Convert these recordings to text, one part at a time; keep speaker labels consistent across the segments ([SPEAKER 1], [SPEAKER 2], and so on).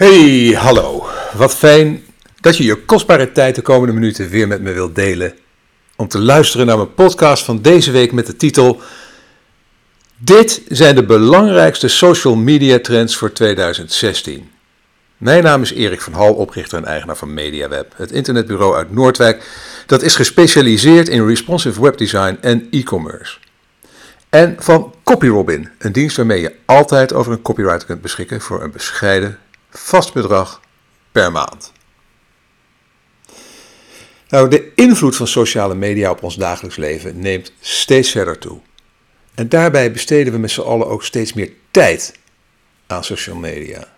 [SPEAKER 1] Hey, hallo. Wat fijn dat je je kostbare tijd de komende minuten weer met me wilt delen. Om te luisteren naar mijn podcast van deze week met de titel Dit zijn de belangrijkste social media trends voor 2016. Mijn naam is Erik van Hal, oprichter en eigenaar van MediaWeb, het internetbureau uit Noordwijk dat is gespecialiseerd in responsive webdesign en e-commerce. En van CopyRobin, een dienst waarmee je altijd over een copywriter kunt beschikken voor een bescheiden vast bedrag per maand. Nou, de invloed van sociale media op ons dagelijks leven neemt steeds verder toe. En daarbij besteden we met z'n allen ook steeds meer tijd aan social media.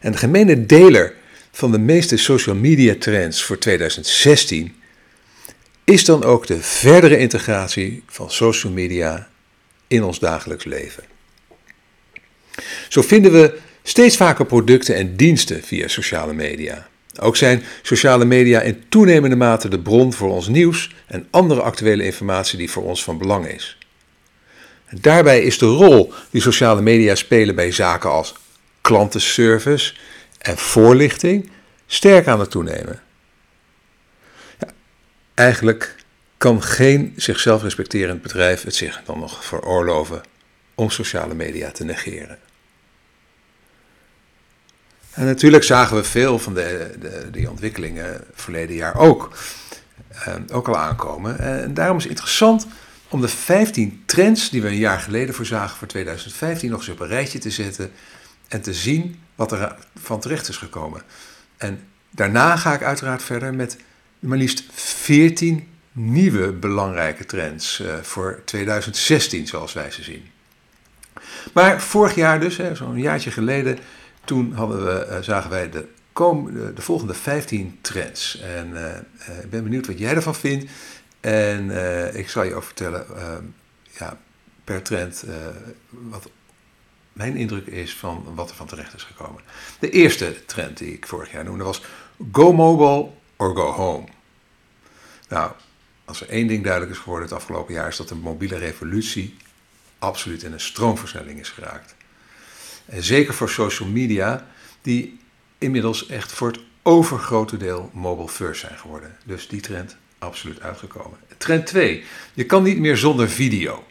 [SPEAKER 1] En de gemene deler van de meeste social media trends voor 2016 is dan ook de verdere integratie van social media in ons dagelijks leven. Zo vinden we steeds vaker producten en diensten via sociale media. Ook zijn sociale media in toenemende mate de bron voor ons nieuws en andere actuele informatie die voor ons van belang is. daarbij is de rol die sociale media spelen bij zaken als klantenservice en voorlichting sterk aan het toenemen. Ja, eigenlijk kan geen zichzelf respecterend bedrijf het zich dan nog veroorloven om sociale media te negeren. En natuurlijk zagen we veel van de, de, die ontwikkelingen verleden jaar ook, eh, ook al aankomen. En daarom is het interessant om de 15 trends die we een jaar geleden voorzagen voor 2015 nog eens op een rijtje te zetten en te zien wat er van terecht is gekomen. En daarna ga ik uiteraard verder met maar liefst 14 nieuwe belangrijke trends uh, voor 2016, zoals wij ze zien. Maar vorig jaar dus, zo'n jaartje geleden, toen hadden we, uh, zagen wij de, komende, de volgende 15 trends. En uh, ik ben benieuwd wat jij ervan vindt. En ik zal je ook vertellen, ja, per trend, wat mijn indruk is van wat er van terecht is gekomen. De eerste trend die ik vorig jaar noemde was Go Mobile or Go Home. Nou, als er één ding duidelijk is geworden het afgelopen jaar, is dat de mobiele revolutie absoluut in een stroomversnelling is geraakt. Zeker voor social media, die inmiddels echt voor het overgrote deel mobile first zijn geworden. Dus die trend absoluut uitgekomen. Trend 2. Je kan niet meer zonder video.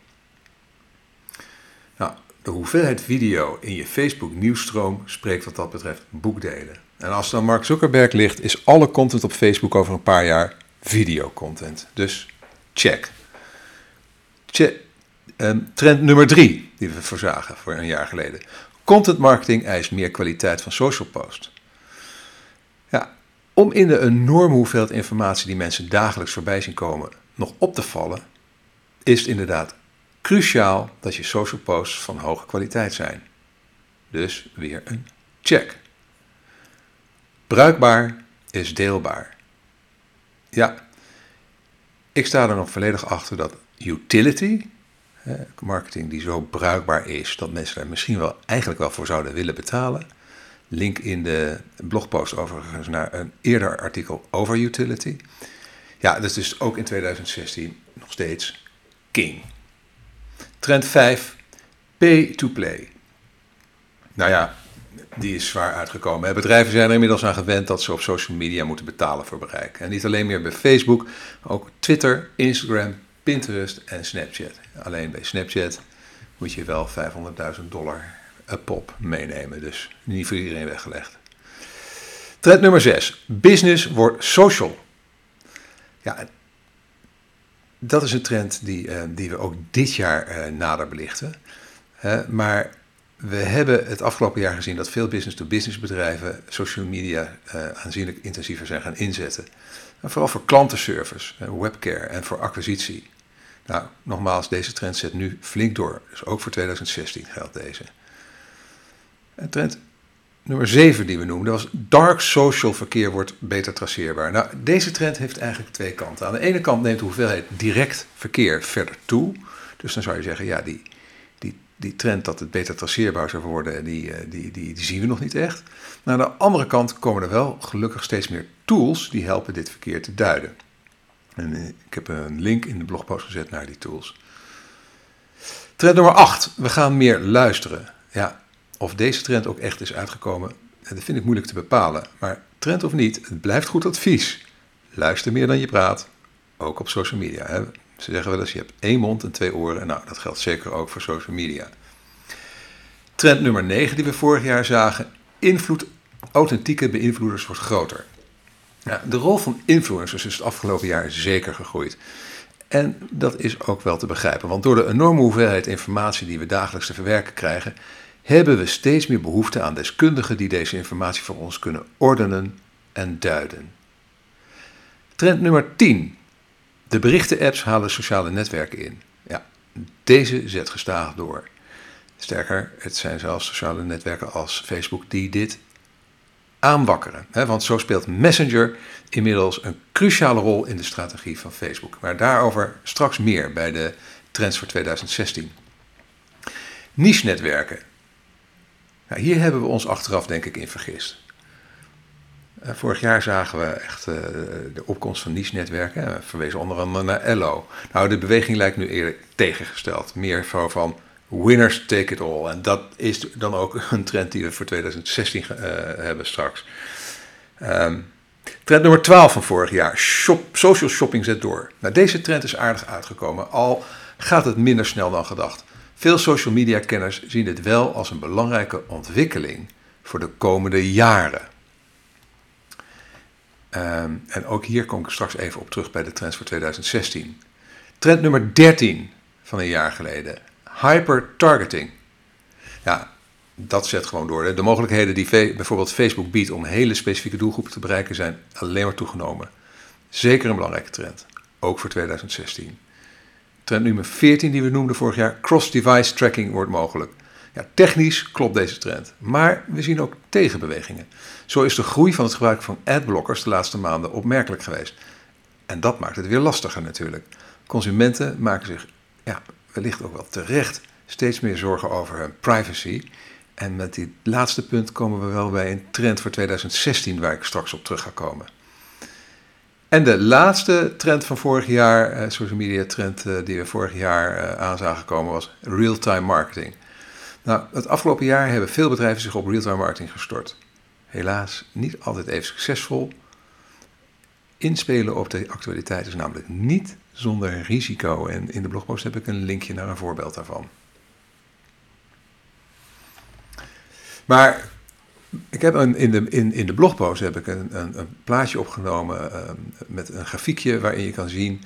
[SPEAKER 1] Nou, de hoeveelheid video in je Facebook nieuwsstroom spreekt wat dat betreft boekdelen. En als dan Mark Zuckerberg ligt, is alle content op Facebook over een paar jaar videocontent. Dus check. check. Ehm, trend nummer drie, die we voorzagen voor een jaar geleden. Content marketing eist meer kwaliteit van social post. Ja, om in de enorme hoeveelheid informatie die mensen dagelijks voorbij zien komen nog op te vallen, is het inderdaad cruciaal dat je social posts van hoge kwaliteit zijn. Dus weer een check. Bruikbaar is deelbaar. Ja, ik sta er nog volledig achter dat utility, marketing die zo bruikbaar is dat mensen er misschien wel eigenlijk wel voor zouden willen betalen. Link in de blogpost overigens naar een eerder artikel over utility. Ja, dat is dus ook in 2016 nog steeds king. Trend 5, pay to play. Nou ja, die is zwaar uitgekomen. Bedrijven zijn er inmiddels aan gewend dat ze op social media moeten betalen voor bereik. En niet alleen meer bij Facebook, ook Twitter, Instagram, Pinterest en Snapchat. Alleen bij Snapchat moet je wel 500.000 dollar een pop meenemen. Dus niet voor iedereen weggelegd. Trend nummer 6. Business wordt social. Ja, dat is een trend die, uh, die we ook dit jaar uh, nader belichten. Maar we hebben het afgelopen jaar gezien dat veel business-to-business bedrijven social media aanzienlijk intensiever zijn gaan inzetten. En vooral voor klantenservice, webcare en voor acquisitie. Nou, nogmaals, deze trend zet nu flink door. Dus ook voor 2016 geldt deze. En trend nummer 7 die we noemden was dark social verkeer wordt beter traceerbaar. Nou, deze trend heeft eigenlijk twee kanten. Aan de ene kant neemt de hoeveelheid direct verkeer verder toe. Dus dan zou je zeggen, ja, die, die, die trend dat het beter traceerbaar zou worden, die, eh, die, die, die zien we nog niet echt. Maar aan de andere kant komen er wel gelukkig steeds meer tools die helpen dit verkeer te duiden. En eh, ik heb een link in de blogpost gezet naar die tools. Trend nummer 8. We gaan meer luisteren. Ja, of deze trend ook echt is uitgekomen, dat vind ik moeilijk te bepalen, maar trend of niet, het blijft goed advies. Luister meer dan je praat, ook op social media. Hè. Ze zeggen wel eens, je hebt één mond en twee oren. En nou, dat geldt zeker ook voor social media. Trend nummer 9 die we vorig jaar zagen, invloed, authentieke beïnvloeders wordt groter. Ja, de rol van influencers is het afgelopen jaar zeker gegroeid. En dat is ook wel te begrijpen, want door de enorme hoeveelheid informatie die we dagelijks te verwerken krijgen, hebben we steeds meer behoefte aan deskundigen die deze informatie voor ons kunnen ordenen en duiden. Trend nummer 10. De berichten-apps halen sociale netwerken in. Ja, deze zet gestaag door. Sterker, het zijn zelfs sociale netwerken als Facebook die dit aanwakkeren. Want zo speelt Messenger inmiddels een cruciale rol in de strategie van Facebook. Maar daarover straks meer bij de trends voor 2016. Niche-netwerken. Hier hebben we ons achteraf denk ik in vergist. Eh, vorig jaar zagen we echt uh, de opkomst van niche-netwerken. We verwezen onder andere naar Ello. Nou, de beweging lijkt nu eerder tegengesteld. Meer van winners take it all. En dat is dan ook een trend die we voor 2016 uh, eh, hebben straks. Um, trend nummer 12 van vorig jaar. Shop, social shopping zet door. Nou, deze trend is aardig uitgekomen. Al gaat het minder snel dan gedacht. Veel social media kenners zien dit wel als een belangrijke ontwikkeling voor de komende jaren. Um, en ook hier kom ik straks even op terug bij de trends voor 2016. Trend nummer 13 van een jaar geleden. Hyper-targeting. Ja, dat zet gewoon door. De mogelijkheden die bijvoorbeeld Facebook biedt om hele specifieke doelgroepen te bereiken zijn alleen maar toegenomen. Zeker een belangrijke trend, ook voor 2016. Trend nummer 14 die we noemden vorig jaar, cross-device tracking wordt mogelijk. Ja, technisch klopt deze trend, maar we zien ook tegenbewegingen. Zo is de groei van het gebruik van adblockers de laatste maanden opmerkelijk geweest. En dat maakt het weer lastiger natuurlijk. Consumenten maken zich ja, wellicht ook wel terecht steeds meer zorgen over hun privacy. En met dit laatste punt komen we wel bij een trend voor 2016 waar ik straks op terug ga komen. En de laatste trend van vorig jaar, eh, social media trend eh, die we vorig jaar eh, aan zagen komen, was real-time marketing. Nou, het afgelopen jaar hebben veel bedrijven zich op real-time marketing gestort. Helaas niet altijd even succesvol. Inspelen op de actualiteit is namelijk niet zonder risico. En in de blogpost heb ik een linkje naar een voorbeeld daarvan. Maar ik heb een, in, de, in, in de blogpost heb ik een, een, een plaatje opgenomen uh, met een grafiekje waarin je kan zien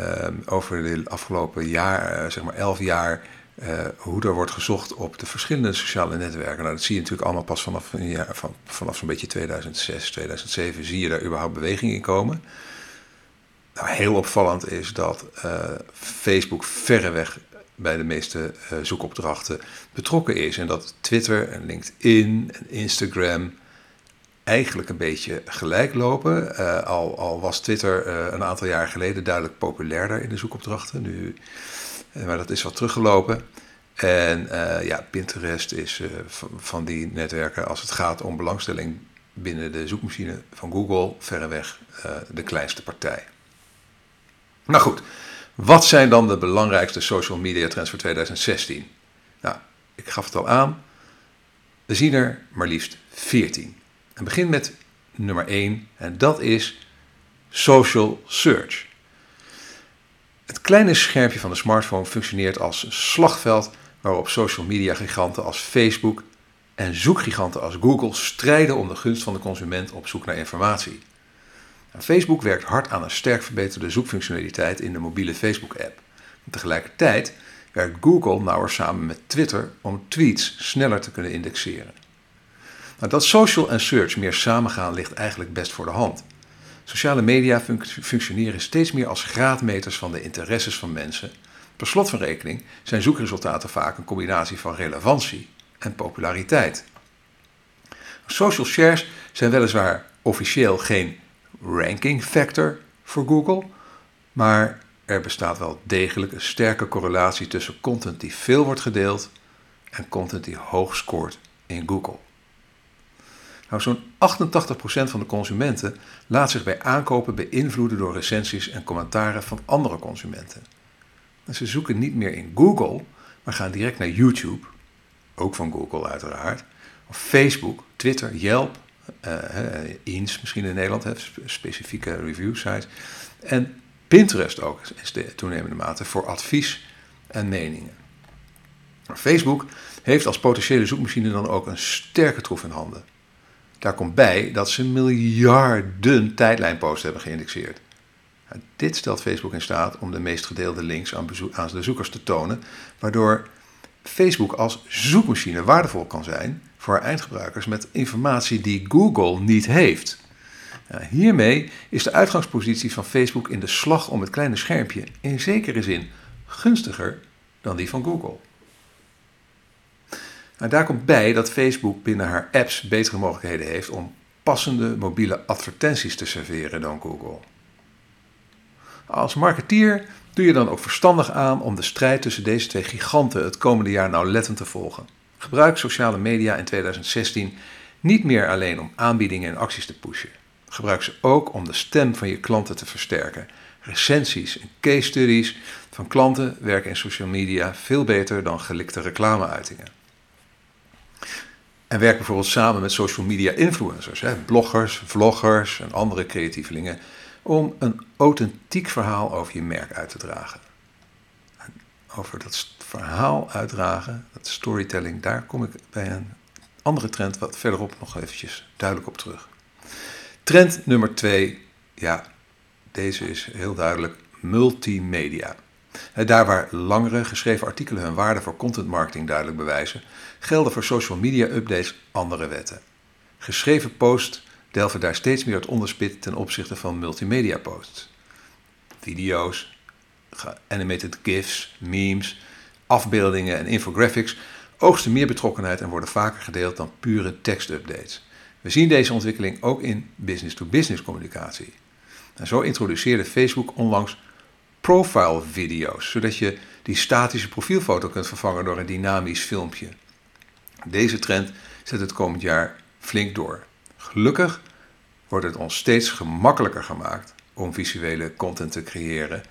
[SPEAKER 1] uh, over de afgelopen jaar, uh, zeg maar elf jaar, uh, hoe er wordt gezocht op de verschillende sociale netwerken. Nou, dat zie je natuurlijk allemaal pas vanaf, een van, vanaf zo'n beetje 2006, 2007 zie je daar überhaupt beweging in komen. Nou, heel opvallend is dat uh, Facebook verreweg bij de meeste uh, zoekopdrachten betrokken is. En dat Twitter en LinkedIn en Instagram eigenlijk een beetje gelijk lopen. Uh, al, al, was Twitter een aantal jaar geleden duidelijk populairder in de zoekopdrachten. Nu eh, maar dat is wat teruggelopen. En ja, Pinterest is van die netwerken, als het gaat om belangstelling binnen de zoekmachine van Google, verreweg de kleinste partij. Nou goed, wat zijn dan de belangrijkste social media trends voor 2016? Nou, ik gaf het al aan. We zien er maar liefst 14. En begin met nummer 1 en dat is social search. Het kleine schermpje van de smartphone functioneert als slagveld waarop social media giganten als Facebook en zoekgiganten als Google strijden om de gunst van de consument op zoek naar informatie. Facebook werkt hard aan een sterk verbeterde zoekfunctionaliteit in de mobiele Facebook-app. Tegelijkertijd werkt Google nauwer samen met Twitter om tweets sneller te kunnen indexeren. Nou, dat social en search meer samengaan ligt eigenlijk best voor de hand. Sociale media functioneren steeds meer als graadmeters van de interesses van mensen. Per slot van rekening zijn zoekresultaten vaak een combinatie van relevantie en populariteit. Social shares zijn weliswaar officieel geen ranking factor voor Google, maar er bestaat wel degelijk een sterke correlatie tussen content die veel wordt gedeeld en content die hoog scoort in Google. Nou, zo'n 88% van de consumenten laat zich bij aankopen beïnvloeden door recensies en commentaren van andere consumenten. En ze zoeken niet meer in Google, maar gaan direct naar YouTube, ook van Google uiteraard, Of Facebook, Twitter, Yelp, Eens misschien in Nederland, heeft specifieke review sites. En Pinterest ook, is de toenemende mate, voor advies en meningen. Facebook heeft als potentiële zoekmachine dan ook een sterke troef in handen. Daar komt bij dat ze miljarden tijdlijnposts hebben geïndexeerd. Dit stelt Facebook in staat om de meest gedeelde links aan, aan de zoekers te tonen, waardoor Facebook als zoekmachine waardevol kan zijn voor eindgebruikers met informatie die Google niet heeft. hiermee is de uitgangspositie van Facebook in de slag om het kleine schermpje in zekere zin gunstiger dan die van Google. Nou, daar komt bij dat Facebook binnen haar apps betere mogelijkheden heeft om passende mobiele advertenties te serveren dan Google. Als marketeer doe je dan ook verstandig aan om de strijd tussen deze twee giganten het komende jaar nauwlettend te volgen. Gebruik sociale media in 2016 niet meer alleen om aanbiedingen en acties te pushen. Gebruik ze ook om de stem van je klanten te versterken. Recensies en case studies van klanten werken in social media veel beter dan gelikte reclameuitingen. En werk bijvoorbeeld samen met social media influencers, hè, bloggers, vloggers en andere creatievelingen, om een authentiek verhaal over je merk uit te dragen. Over dat verhaal uitdragen, dat storytelling, daar kom ik bij een andere trend wat verderop nog eventjes duidelijk op terug. Trend nummer twee, ja, deze is heel duidelijk multimedia. Daar waar langere geschreven artikelen hun waarde voor content marketing duidelijk bewijzen, gelden voor social media updates andere wetten. Geschreven posts delven daar steeds meer het onderspit ten opzichte van multimedia posts. Video's, animated GIFs, memes, afbeeldingen en infographics oogsten meer betrokkenheid en worden vaker gedeeld dan pure tekstupdates. We zien deze ontwikkeling ook in business-to-business -business communicatie. En zo introduceerde Facebook onlangs profile video's, zodat je die statische profielfoto kunt vervangen door een dynamisch filmpje. Deze trend zet het komend jaar flink door. Gelukkig wordt het ons steeds gemakkelijker gemaakt om visuele content te creëren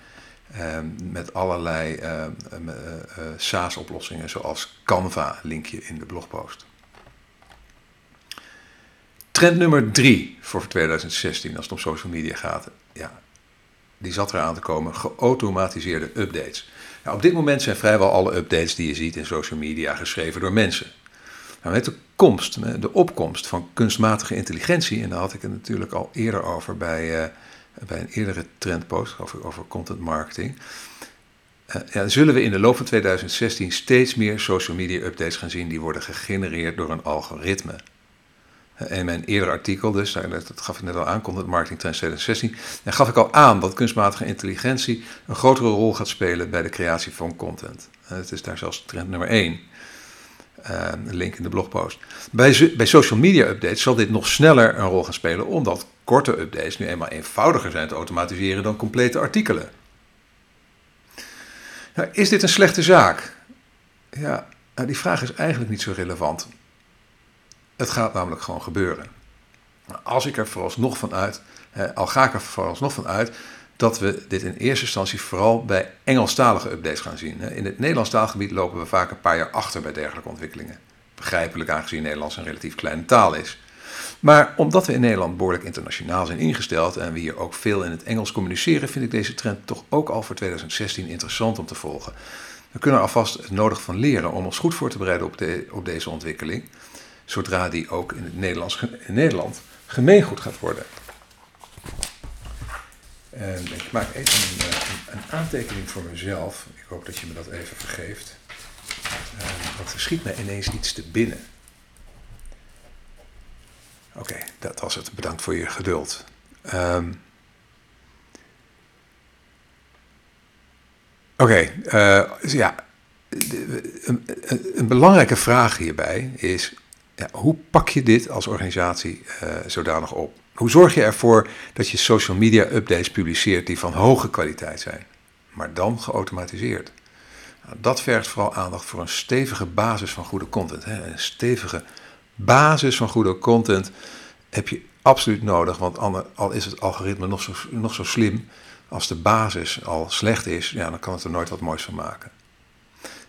[SPEAKER 1] met allerlei ehm, eh, eh, SaaS-oplossingen zoals Canva, linkje in de blogpost. Trend nummer drie voor 2016 als het om social media gaat. Ja, die zat eraan te komen, geautomatiseerde updates. Nou, op dit moment zijn vrijwel alle updates die je ziet in social media geschreven door mensen. Nou, met de komst, de opkomst van kunstmatige intelligentie, en daar had ik het natuurlijk al eerder over bij, uh, bij een eerdere trendpost over, over content marketing. Uh, ja, zullen we in de loop van 2016 steeds meer social media updates gaan zien die worden gegenereerd door een algoritme. In mijn eerdere artikel, dus, dat gaf ik net al aan, Content Marketing Trends 2016, dan gaf ik al aan dat kunstmatige intelligentie een grotere rol gaat spelen bij de creatie van content. Het is daar zelfs trend nummer 1. Uh, een link in de blogpost. Bij, bij social media updates zal dit nog sneller een rol gaan spelen, omdat korte updates nu eenmaal eenvoudiger zijn te automatiseren dan complete artikelen. Nou, is dit een slechte zaak? Ja, nou, die vraag is eigenlijk niet zo relevant. Het gaat namelijk gewoon gebeuren. Als ik er vooralsnog van uit, al ga ik er vooralsnog van uit, dat we dit in eerste instantie vooral bij Engelstalige updates gaan zien. In het Nederlands taalgebied lopen we vaak een paar jaar achter bij dergelijke ontwikkelingen. Begrijpelijk aangezien Nederlands een relatief kleine taal is. Maar omdat we in Nederland behoorlijk internationaal zijn ingesteld en we hier ook veel in het Engels communiceren, vind ik deze trend toch ook al voor 2016 interessant om te volgen. We kunnen er alvast het nodig van leren om ons goed voor te bereiden op, de, op deze ontwikkeling zodra die ook in het Nederlands, in Nederland gemeengoed gaat worden. En ik maak even een, eh, een, een, aantekening voor mezelf. Ik hoop dat je me dat even vergeeft. Uh, want er schiet mij ineens iets te binnen. Oké, dat was het. Bedankt voor je geduld. Um, Oké, uh, ja. Een, een, belangrijke vraag hierbij is: ja, hoe pak je dit als organisatie uh, zodanig op? Hoe zorg je ervoor dat je social media updates publiceert die van hoge kwaliteit zijn, maar dan geautomatiseerd? Nou, dat vergt vooral aandacht voor een stevige basis van goede content. Hè. Een stevige basis van goede content heb je absoluut nodig, want al is het algoritme nog zo, nog zo slim, als de basis al slecht is, ja, dan kan het er nooit wat moois van maken.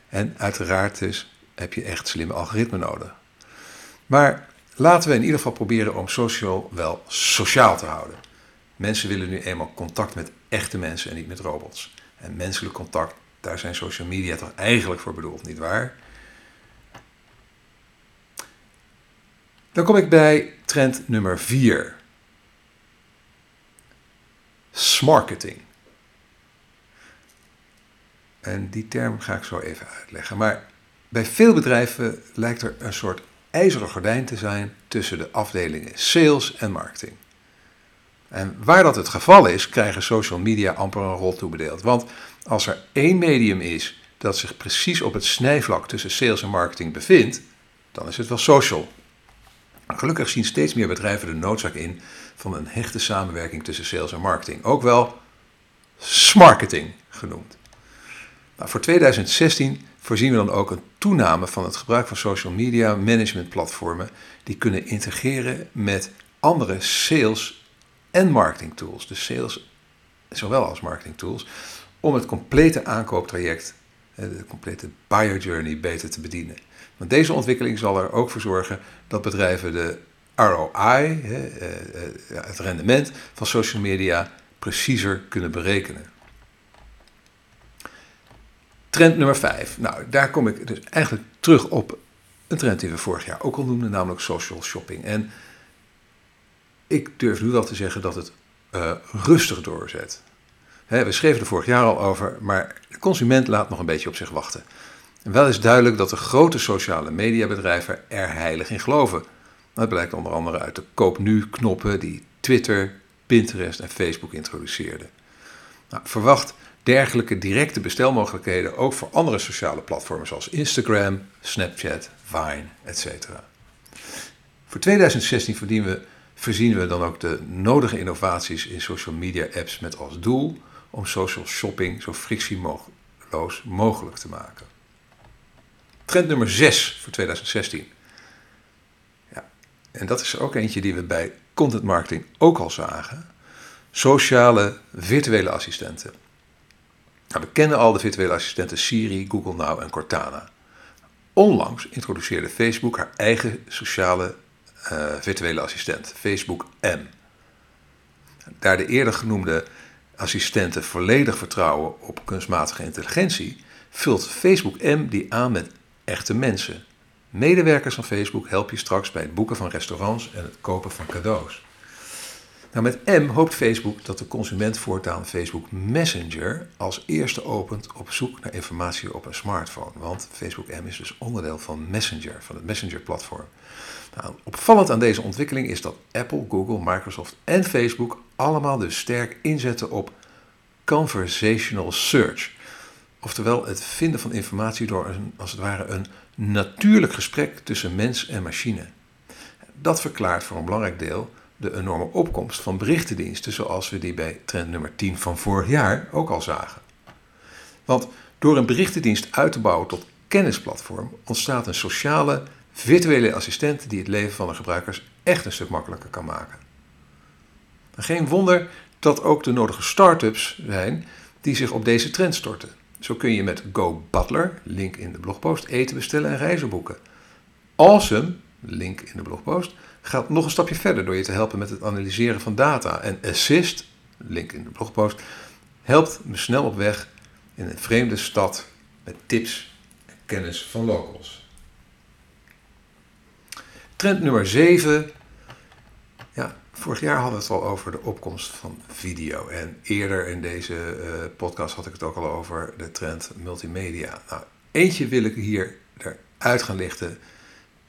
[SPEAKER 1] En uiteraard dus heb je echt slimme algoritme nodig. Maar laten we in ieder geval proberen om social wel sociaal te houden. Mensen willen nu eenmaal contact met echte mensen en niet met robots. En menselijk contact, daar zijn social media toch eigenlijk voor bedoeld, niet waar? Dan kom ik bij trend nummer 4. Smarketing. En die term ga ik zo even uitleggen. Maar bij veel bedrijven lijkt er een soort ijzeren gordijn te zijn tussen de afdelingen sales en marketing. En waar dat het geval is, krijgen social media amper een rol toebedeeld. Want als er één medium is dat zich precies op het snijvlak tussen sales en marketing bevindt, dan is het wel social. Gelukkig zien steeds meer bedrijven de noodzaak in van een hechte samenwerking tussen sales en marketing. Ook wel smarketing genoemd. Nou, voor 2016 voorzien we dan ook een toename van het gebruik van social media management platformen die kunnen integreren met andere sales en marketing tools. Dus sales zowel als marketing tools om het complete aankooptraject, de complete buyer journey beter te bedienen. Want deze ontwikkeling zal er ook voor zorgen dat bedrijven de ROI, eh, eh, het rendement van social media, preciezer kunnen berekenen. Trend nummer 5. Nou, daar kom ik dus eigenlijk terug op een trend die we vorig jaar ook al noemden, namelijk social shopping. En ik durf nu wel te zeggen dat het uh, rustig doorzet. we schreven er vorig jaar al over, maar de consument laat nog een beetje op zich wachten. En wel is duidelijk dat de grote sociale mediabedrijven er heilig in geloven. Dat blijkt onder andere uit de koop nu knoppen die Twitter, Pinterest en Facebook introduceerden. Nou, verwacht dergelijke directe bestelmogelijkheden ook voor andere sociale platformen zoals Instagram, Snapchat, Vine, etc. Voor 2016 we, voorzien we dan ook de nodige innovaties in social media apps met als doel om social shopping zo frictieloos mogelijk te maken. Trend nummer 6 voor 2016. Ja, en dat is ook eentje die we bij content marketing ook al zagen. Sociale virtuele assistenten. Nou, we kennen al de virtuele assistenten Siri, Google Now en Cortana. Onlangs introduceerde Facebook haar eigen sociale uh, virtuele assistent, Facebook M. Daar de eerder genoemde assistenten volledig vertrouwen op kunstmatige intelligentie, vult Facebook M die aan met echte mensen. Medewerkers van Facebook helpen je straks bij het boeken van restaurants en het kopen van cadeaus. Nou, met M hoopt Facebook dat de consument voortaan Facebook Messenger als eerste opent op zoek naar informatie op een smartphone. Want Facebook M is dus onderdeel van Messenger, van het Messenger-platform. Nou, opvallend aan deze ontwikkeling is dat Apple, Google, Microsoft en Facebook allemaal dus sterk inzetten op conversational search. Oftewel het vinden van informatie door als het ware een natuurlijk gesprek tussen mens en machine. Dat verklaart voor een belangrijk deel de enorme opkomst van berichtendiensten zoals we die bij trend nummer 10 van vorig jaar ook al zagen. Want door een berichtendienst uit te bouwen tot kennisplatform ontstaat een sociale, virtuele assistent die het leven van de gebruikers echt een stuk makkelijker kan maken. Geen wonder dat ook de nodige start-ups zijn die zich op deze trend storten. Zo kun je met Go Butler, link in de blogpost, eten bestellen en reizen boeken. Awesome, link in de blogpost, gaat nog een stapje verder door je te helpen met het analyseren van data. En Assist, link in de blogpost, helpt me snel op weg in een vreemde stad met tips en kennis van locals. Trend nummer 7. Ja, vorig jaar hadden we het al over de opkomst van video. En eerder in deze uh, podcast had ik het ook al over de trend multimedia. Nou, eentje wil ik hier eruit gaan lichten.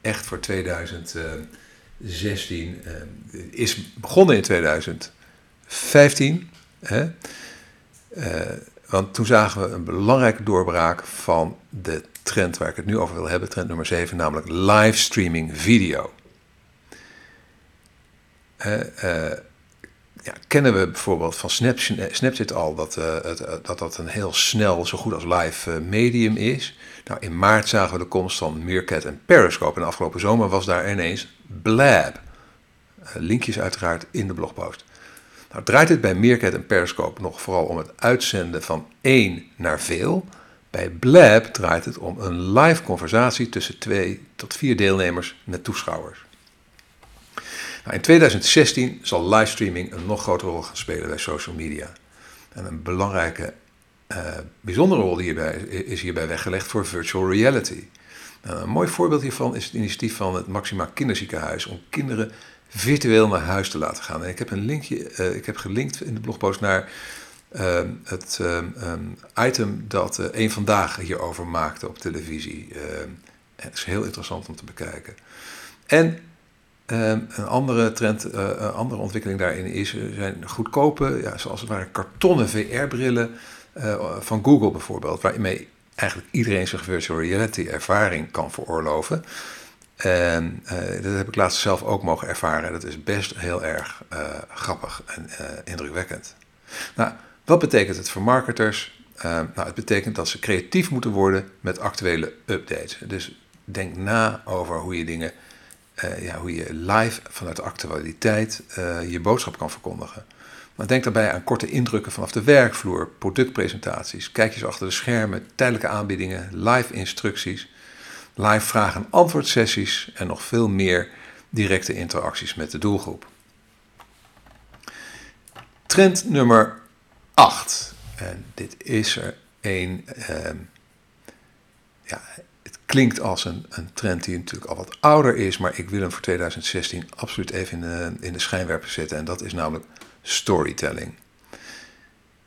[SPEAKER 1] Echt voor 2000. 16 uh, is begonnen in 2015. Hè? Uh, want toen zagen we een belangrijke doorbraak van de trend waar ik het nu over wil hebben, trend nummer 7, namelijk livestreaming video. Uh, ja, kennen we bijvoorbeeld van Snapchat al dat, het, dat dat een heel snel, zo goed als live medium is. Nou, in maart zagen we de komst van Meerkat en Periscope. En afgelopen zomer was daar ineens Blab. Eh, linkjes uiteraard in de blogpost. Nou, draait het bij Meerkat en Periscope nog vooral om het uitzenden van één naar veel. Bij Blab draait het om een live conversatie tussen twee tot vier deelnemers met toeschouwers. Nou, in 2016 zal livestreaming een nog grotere rol gaan spelen bij social media. En een belangrijke, uh, bijzondere rol hierbij, is hierbij weggelegd voor virtual reality. Nou, een mooi voorbeeld hiervan is het initiatief van het Maxima Kinderziekenhuis om kinderen virtueel naar huis te laten gaan. Ik heb een linkje, uh, ik heb gelinkt in de blogpost naar uh, het um, item dat uh, Eén Vandaag hierover maakte op televisie. het is heel interessant om te bekijken. En een andere trend, een andere ontwikkeling daarin is, zijn goedkope, ja, zoals het ware kartonnen VR-brillen van Google bijvoorbeeld, waarmee eigenlijk iedereen zich virtual reality ervaring kan veroorloven. En uh, dat heb ik laatst zelf ook mogen ervaren. Dat is best heel erg grappig en indrukwekkend. Nou, wat betekent het voor marketers? nou, het betekent dat ze creatief moeten worden met actuele updates. Dus denk na over hoe je dingen, ja, hoe je live vanuit de actualiteit je boodschap kan verkondigen. Maar denk daarbij aan korte indrukken vanaf de werkvloer, productpresentaties, kijkjes achter de schermen, tijdelijke aanbiedingen, live instructies, live vraag- en antwoordsessies en nog veel meer directe interacties met de doelgroep. Trend nummer 8. En dit is er een. Uh, ja, klinkt als een, een trend die natuurlijk al wat ouder is, maar ik wil hem voor 2016 absoluut even in de, in de schijnwerper zetten. En dat is namelijk storytelling.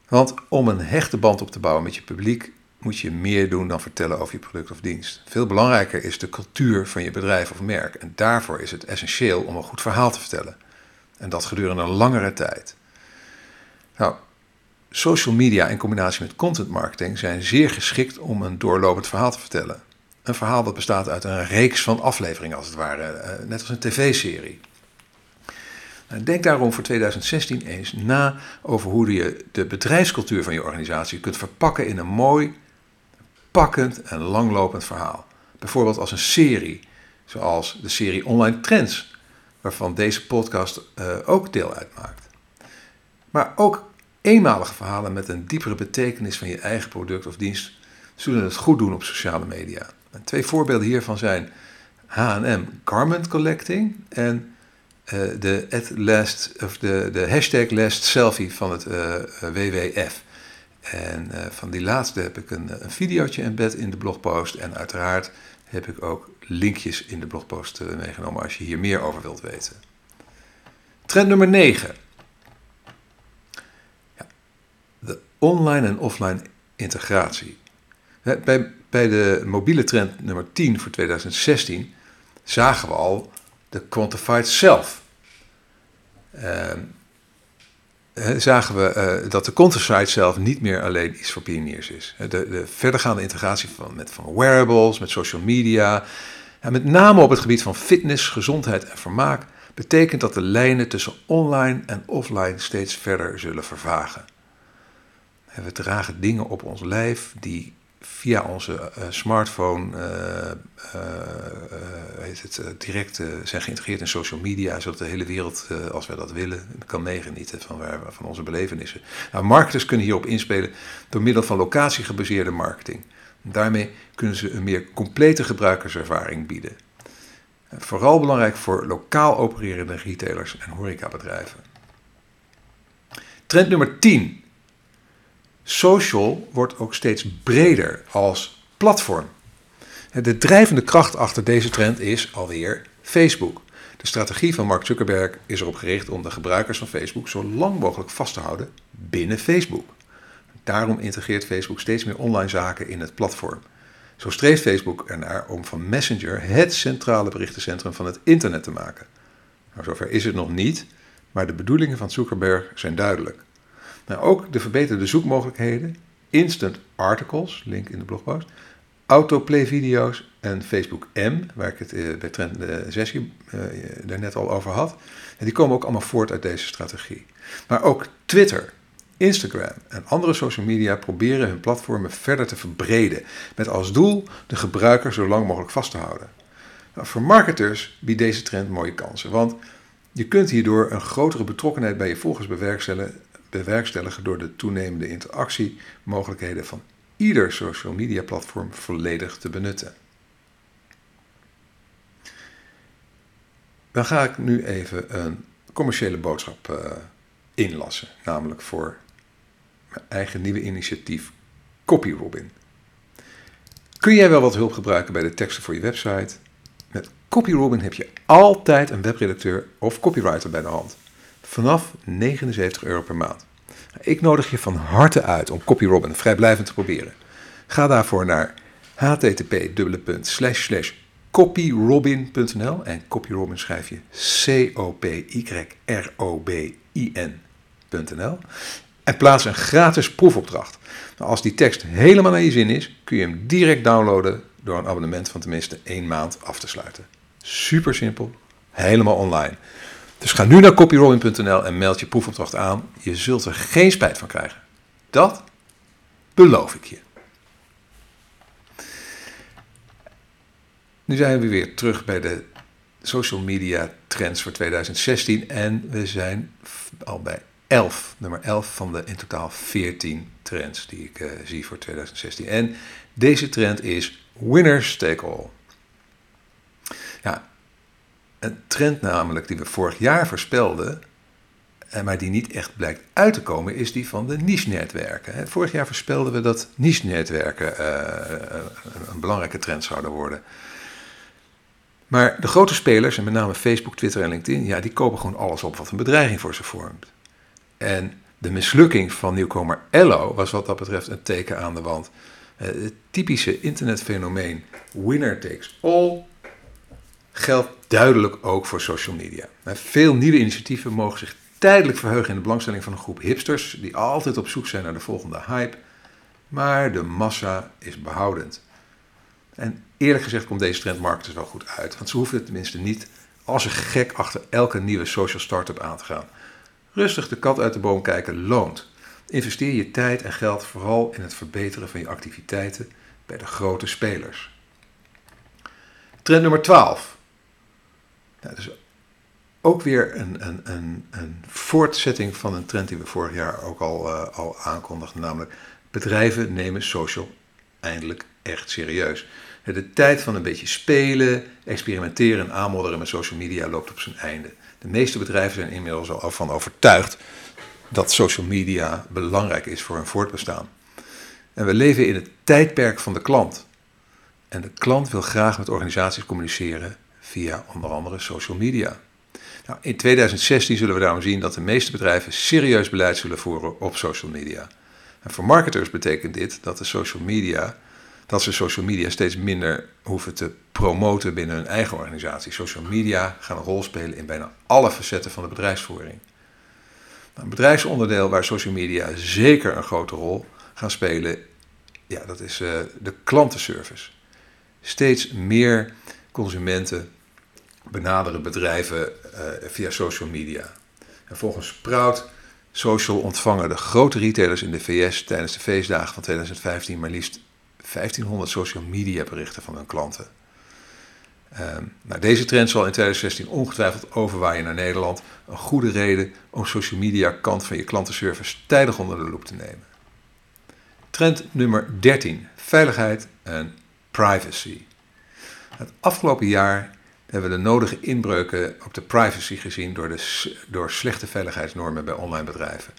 [SPEAKER 1] Want om een hechte band op te bouwen met je publiek moet je meer doen dan vertellen over je product of dienst. Veel belangrijker is de cultuur van je bedrijf of merk. En daarvoor is het essentieel om een goed verhaal te vertellen. En dat gedurende een langere tijd. Nou, social media in combinatie met content marketing zijn zeer geschikt om een doorlopend verhaal te vertellen. Een verhaal dat bestaat uit een reeks van afleveringen, als het ware, eh, net als een tv-serie. Denk daarom voor 2016 eens na over hoe je de bedrijfscultuur van je organisatie kunt verpakken in een mooi, pakkend en langlopend verhaal. Bijvoorbeeld als een serie, zoals de serie Online Trends, waarvan deze podcast uh, ook deel uitmaakt. Maar ook eenmalige verhalen met een diepere betekenis van je eigen product of dienst zullen het goed doen op sociale media. En twee voorbeelden hiervan zijn H&M Garment Collecting en uh, de, last, of de, de hashtag last selfie van het uh, eh, WWF. En van die laatste heb ik een, een videootje embed in de blogpost. En uiteraard heb ik ook linkjes in de blogpost meegenomen als je hier meer over wilt weten. Trend nummer 9. Ja, de online en offline integratie. Bij, bij de mobiele trend nummer 10 voor 2016 zagen we al de quantified self. Uh, zagen we uh, dat de site zelf niet meer alleen iets voor pioniers is. De, de verdergaande integratie van, met, van wearables, met social media, en met name op het gebied van fitness, gezondheid en vermaak, betekent dat de lijnen tussen online en offline steeds verder zullen vervagen. We dragen dingen op ons lijf die via onze uh, smartphone uh, heet het, direct zijn geïntegreerd in social media, zodat de hele wereld, als wij dat willen, kan meegenieten van, waar, van onze belevenissen. Nou, marketers kunnen hierop inspelen door middel van locatiegebaseerde marketing. Daarmee kunnen ze een meer complete gebruikerservaring bieden. Vooral belangrijk voor lokaal opererende retailers en horecabedrijven. Trend nummer 10 Social wordt ook steeds breder als platform. De drijvende kracht achter deze trend is alweer Facebook. De strategie van Mark Zuckerberg is erop gericht om de gebruikers van Facebook zo lang mogelijk vast te houden binnen Facebook. Daarom integreert Facebook steeds meer online zaken in het platform. Zo streeft Facebook ernaar om van Messenger het centrale berichtencentrum van het internet te maken. Nou, zover is het nog niet, maar de bedoelingen van Zuckerberg zijn duidelijk. Nou, ook de verbeterde zoekmogelijkheden, instant articles, link in de blogpost, autoplay video's en Facebook M, waar ik het eh, bij Trend de sessie uh, daarnet al over had. Die komen ook allemaal voort uit deze strategie. Maar ook Twitter, Instagram en andere social media proberen hun platformen verder te verbreden, met als doel de gebruiker zo lang mogelijk vast te houden. Nou, voor marketers biedt deze trend mooie kansen, want je kunt hierdoor een grotere betrokkenheid bij je volgers bewerkstelligen bewerkstelligen door de toenemende interactiemogelijkheden van ieder social media platform volledig te benutten. Dan ga ik nu even een commerciële boodschap uh, inlassen, namelijk voor mijn eigen nieuwe initiatief CopyRobin. Kun jij wel wat hulp gebruiken bij de teksten voor je website? Met CopyRobin heb je altijd een webredacteur of copywriter bij de hand. Vanaf 79 euro per maand. Ik nodig je van harte uit om CopyRobin vrijblijvend te proberen. Ga daarvoor naar http://copyrobin.nl en CopyRobin schrijf je C-O-P-Y-R-O-B-I-N.nl en plaats een gratis proefopdracht. Nou, als die tekst helemaal naar je zin is, kun je hem direct downloaden door een abonnement van tenminste één maand af te sluiten. Super simpel, helemaal online. Dus ga nu naar copyrolling.nl en meld je proefopdracht aan. Je zult er geen spijt van krijgen. Dat beloof ik je. Nu zijn we weer terug bij de social media trends voor 2016 en we zijn al bij 11, nummer 11 van de in totaal 14 trends die ik uh, zie voor 2016. En deze trend is winners take all. Ja, een trend namelijk die we vorig jaar voorspelden, eh, maar die niet echt blijkt uit te komen, is die van de niche-netwerken. Vorig jaar voorspelden we dat niche-netwerken uh, een belangrijke trend zouden worden. Maar de grote spelers, en met name Facebook, Twitter en LinkedIn, ja, die kopen gewoon alles op wat een bedreiging voor ze vormt. En de mislukking van nieuwkomer Ello was wat dat betreft een teken aan de wand. Het typische internetfenomeen winner takes all geldt duidelijk ook voor social media. Veel nieuwe initiatieven mogen zich tijdelijk verheugen in de belangstelling van een groep hipsters die altijd op zoek zijn naar de volgende hype, maar de massa is behoudend. En eerlijk gezegd komt deze trend marketers wel goed uit, want ze hoeven het tenminste niet als een gek achter elke nieuwe social startup aan te gaan. Rustig de kat uit de boom kijken loont. Investeer je tijd en geld vooral in het verbeteren van je activiteiten bij de grote spelers. Trend nummer 12. Nou, dat is ook weer een, een, een, een voortzetting van een trend die we vorig jaar ook al, uh, al aankondigden, namelijk bedrijven nemen social eindelijk echt serieus. De tijd van een beetje spelen, experimenteren en aanmodderen met social media loopt op zijn einde. De meeste bedrijven zijn inmiddels al van overtuigd dat social media belangrijk is voor hun voortbestaan. En we leven in het tijdperk van de klant. En de klant wil graag met organisaties communiceren via onder andere social media. Nou, in 2016 zullen we daarom zien dat de meeste bedrijven serieus beleid zullen voeren op social media. En voor marketers betekent dit dat de social media dat ze social media steeds minder hoeven te promoten binnen hun eigen organisatie. Social media gaan een rol spelen in bijna alle facetten van de bedrijfsvoering. Nou, een bedrijfsonderdeel waar social media zeker een grote rol gaan spelen, ja, dat is uh, de klantenservice. Steeds meer consumenten benaderen bedrijven uh, via social media. En volgens Sprout Social ontvangen de grote retailers in de VS tijdens de feestdagen van 2015 maar liefst 1500 social media berichten van hun klanten. Um, nou, deze trend zal in 2016 ongetwijfeld overwaaien naar Nederland. Een goede reden om social media kant van je klantenservice tijdig onder de loep te nemen. Trend nummer 13: veiligheid en privacy. Het afgelopen jaar we de nodige inbreuken op de privacy gezien door, de, door slechte veiligheidsnormen bij online bedrijven.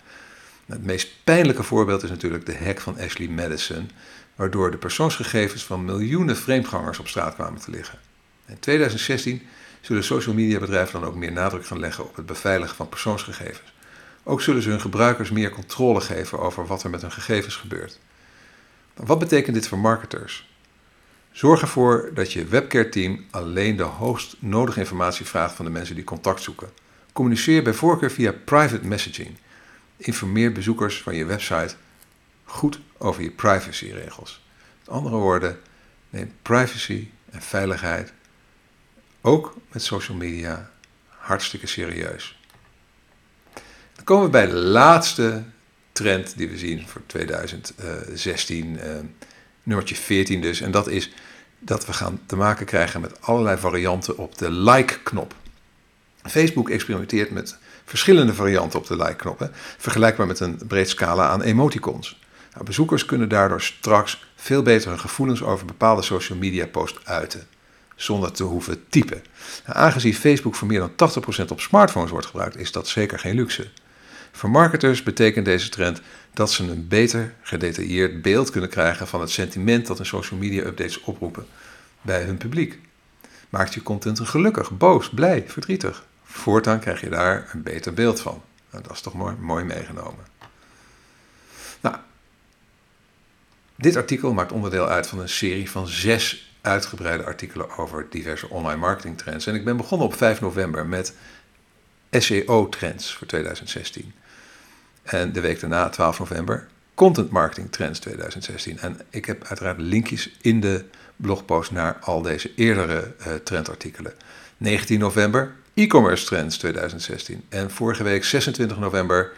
[SPEAKER 1] Het meest pijnlijke voorbeeld is natuurlijk de hack van Ashley Madison, waardoor de persoonsgegevens van miljoenen vreemdgangers op straat kwamen te liggen. In 2016 zullen social media bedrijven dan ook meer nadruk gaan leggen op het beveiligen van persoonsgegevens. Ook zullen ze hun gebruikers meer controle geven over wat er met hun gegevens gebeurt. Wat betekent dit voor marketers? Zorg ervoor dat je webcare-team alleen de hoogst nodige informatie vraagt van de mensen die contact zoeken. Communiceer bij voorkeur via private messaging. Informeer bezoekers van je website goed over je privacyregels. Met andere woorden, neem privacy en veiligheid ook met social media hartstikke serieus. Dan komen we bij de laatste trend die we zien voor 2016, eh, nummertje 14 dus. En dat is dat we gaan te maken krijgen met allerlei varianten op de like-knop. Facebook experimenteert met verschillende varianten op de like-knop, vergelijkbaar met een breed scala aan emoticons. Nou, bezoekers kunnen daardoor straks veel beter hun gevoelens over bepaalde social media posts uiten, zonder te hoeven typen. Nou, aangezien Facebook voor meer dan 80% op smartphones wordt gebruikt, is dat zeker geen luxe. Voor marketers betekent deze trend dat ze een beter gedetailleerd beeld kunnen krijgen van het sentiment dat hun social media updates oproepen bij hun publiek. Maakt je content gelukkig, boos, blij, verdrietig? Voortaan krijg je daar een beter beeld van. Nou, dat is toch mooi, mooi meegenomen. Nou, dit artikel maakt onderdeel uit van een serie van zes uitgebreide artikelen over diverse online marketing trends. En ik ben begonnen op 5 november met SEO trends voor 2016. En de week daarna, 12 november, Content Marketing Trends 2016. En ik heb uiteraard linkjes in de blogpost naar al deze eerdere uh, trendartikelen. 19 november, E-commerce Trends 2016. En vorige week, 26 november,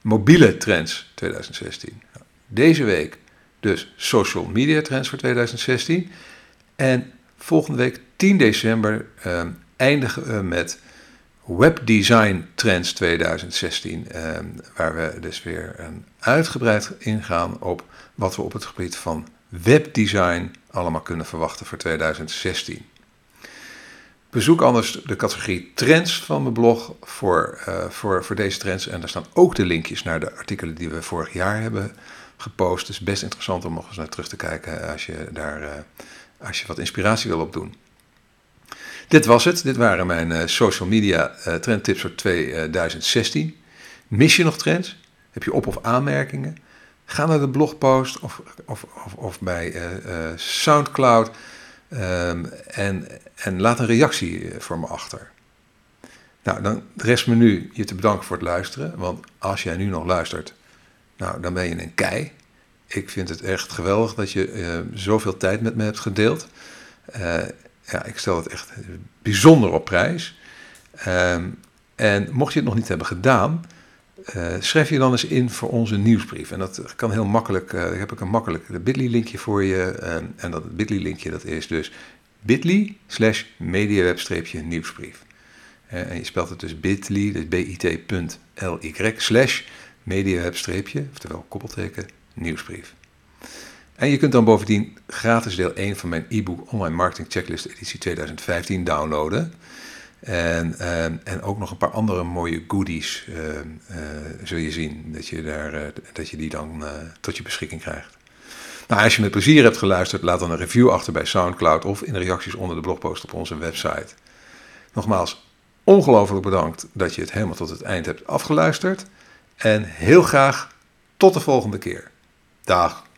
[SPEAKER 1] Mobiele Trends 2016. Deze week dus Social Media Trends voor 2016. En volgende week, 10 december, uh, eindigen we met Webdesign Trends 2016, eh, waar we dus weer een uitgebreid ingaan op wat we op het gebied van webdesign allemaal kunnen verwachten voor 2016. Bezoek anders de categorie trends van mijn blog voor, uh, voor, voor deze trends. En daar staan ook de linkjes naar de artikelen die we vorig jaar hebben gepost. Dus best interessant om nog eens naar terug te kijken als je daar uh, als je wat inspiratie wil opdoen. Dit was het. Dit waren mijn uh, social media uh, trendtips voor 2016. Mis je nog trends? Heb je op- of aanmerkingen? Ga naar de blogpost of, of, of, of bij uh, Soundcloud um, en, en laat een reactie voor me achter. Nou, dan rest me nu je te bedanken voor het luisteren. Want als jij nu nog luistert, nou, dan ben je een kei. Ik vind het echt geweldig dat je zoveel tijd met me hebt gedeeld ja, ik stel het echt bijzonder op prijs. Um, en mocht je het nog niet hebben gedaan, uh, schrijf je dan eens in voor onze nieuwsbrief. En dat kan heel makkelijk, uh, heb ik een makkelijk bit.ly-linkje voor je. Um, en dat bit.ly-linkje dat is dus bit.ly slash mediaweb-nieuwsbrief. Uh, en je spelt het dus bit.ly, dus bit.ly slash mediaweb-streepje, oftewel koppelteken, nieuwsbrief. En je kunt dan bovendien gratis deel 1 van mijn e-book Online Marketing Checklist editie 2015 downloaden. En, uh, en ook nog een paar andere mooie goodies uh, uh, zul je zien dat je, daar, dat je die dan tot je beschikking krijgt. Nou, als je met plezier hebt geluisterd, laat dan een review achter bij SoundCloud of in de reacties onder de blogpost op onze website. Nogmaals, ongelooflijk bedankt dat je het helemaal tot het eind hebt afgeluisterd. En heel graag tot de volgende keer. Dag.